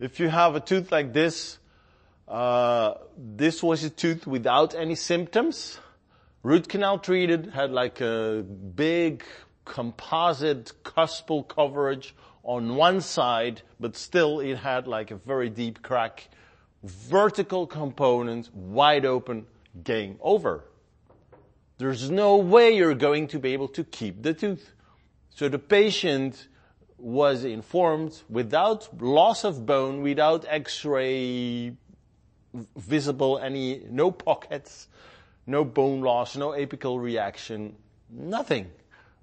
If you have a tooth like this, uh, this was a tooth without any symptoms, root canal treated, had like a big composite cuspal coverage on one side, but still it had like a very deep crack, vertical component, wide open, game over. There's no way you're going to be able to keep the tooth. So the patient was informed without loss of bone, without x-ray visible, any, no pockets, no bone loss, no apical reaction, nothing.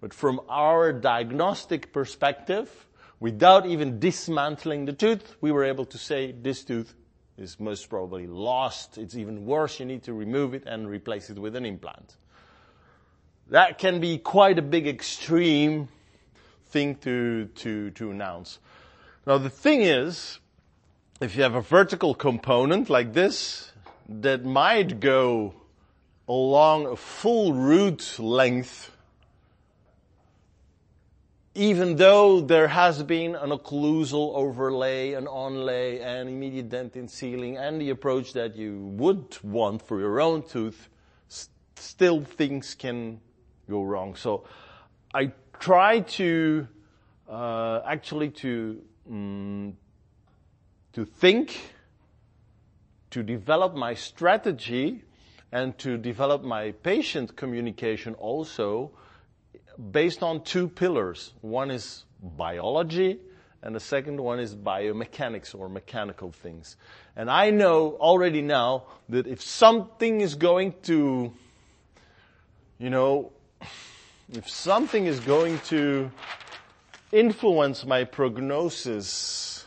But from our diagnostic perspective, without even dismantling the tooth, we were able to say this tooth is most probably lost. It's even worse. You need to remove it and replace it with an implant. That can be quite a big extreme thing to, to, to announce. Now the thing is, if you have a vertical component like this, that might go along a full root length, even though there has been an occlusal overlay, an onlay, an immediate dentin sealing, and the approach that you would want for your own tooth, still things can go wrong. So I try to uh, actually to um, to think, to develop my strategy, and to develop my patient communication also based on two pillars. One is biology, and the second one is biomechanics or mechanical things. And I know already now that if something is going to, you know, if something is going to influence my prognosis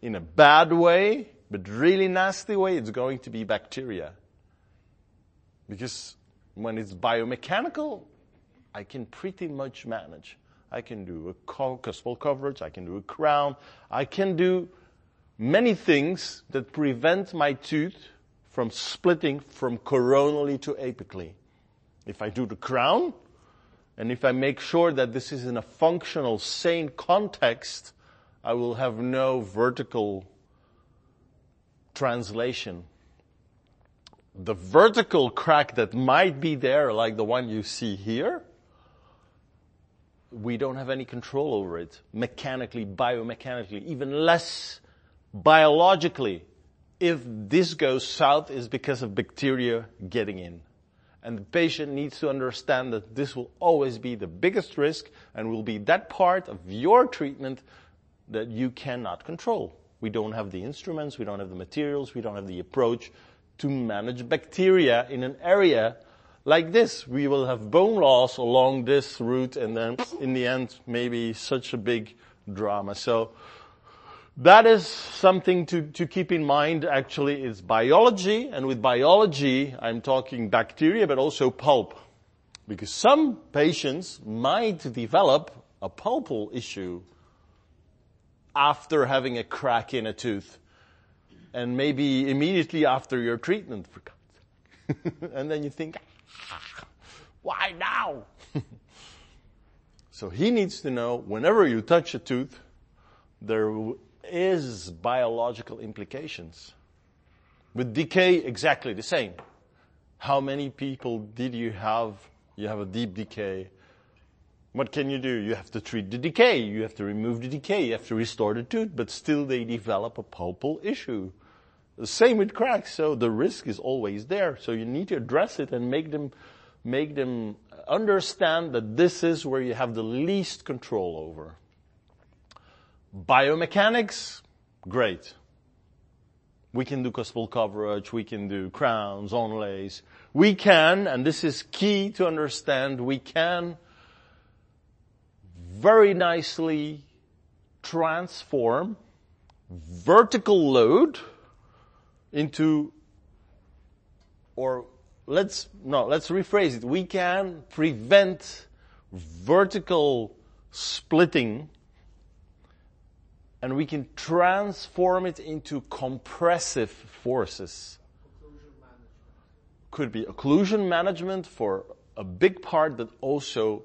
in a bad way, but really nasty way, it's going to be bacteria. Because when it's biomechanical, I can pretty much manage. I can do a cuspal coverage, I can do a crown, I can do many things that prevent my tooth from splitting from coronally to apically. If I do the crown, and if I make sure that this is in a functional, sane context, I will have no vertical translation. The vertical crack that might be there, like the one you see here, we don't have any control over it. Mechanically, biomechanically, even less biologically. If this goes south is because of bacteria getting in. And the patient needs to understand that this will always be the biggest risk and will be that part of your treatment that you cannot control. We don't have the instruments, we don't have the materials, we don't have the approach to manage bacteria in an area like this. We will have bone loss along this root and then in the end maybe such a big drama. So that is something to, to keep in mind actually is biology, and with biology, I'm talking bacteria, but also pulp. Because some patients might develop a pulpal issue after having a crack in a tooth. And maybe immediately after your treatment. for and then you think, ah, why now? so he needs to know whenever you touch a tooth, there is biological implications. With decay, exactly the same. How many people did you have? You have a deep decay. What can you do? You have to treat the decay. You have to remove the decay. You have to restore the tooth, but still they develop a pulpal issue. The same with cracks. So the risk is always there. So you need to address it and make them, make them understand that this is where you have the least control over. Biomechanics, great. We can do cuspal coverage, we can do crowns, onlays. We can, and this is key to understand, we can very nicely transform vertical load into, or let's, no, let's rephrase it. We can prevent vertical splitting and we can transform it into compressive forces. Could be occlusion management for a big part, but also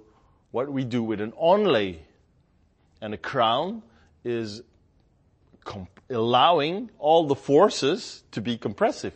what we do with an onlay and a crown is allowing all the forces to be compressive.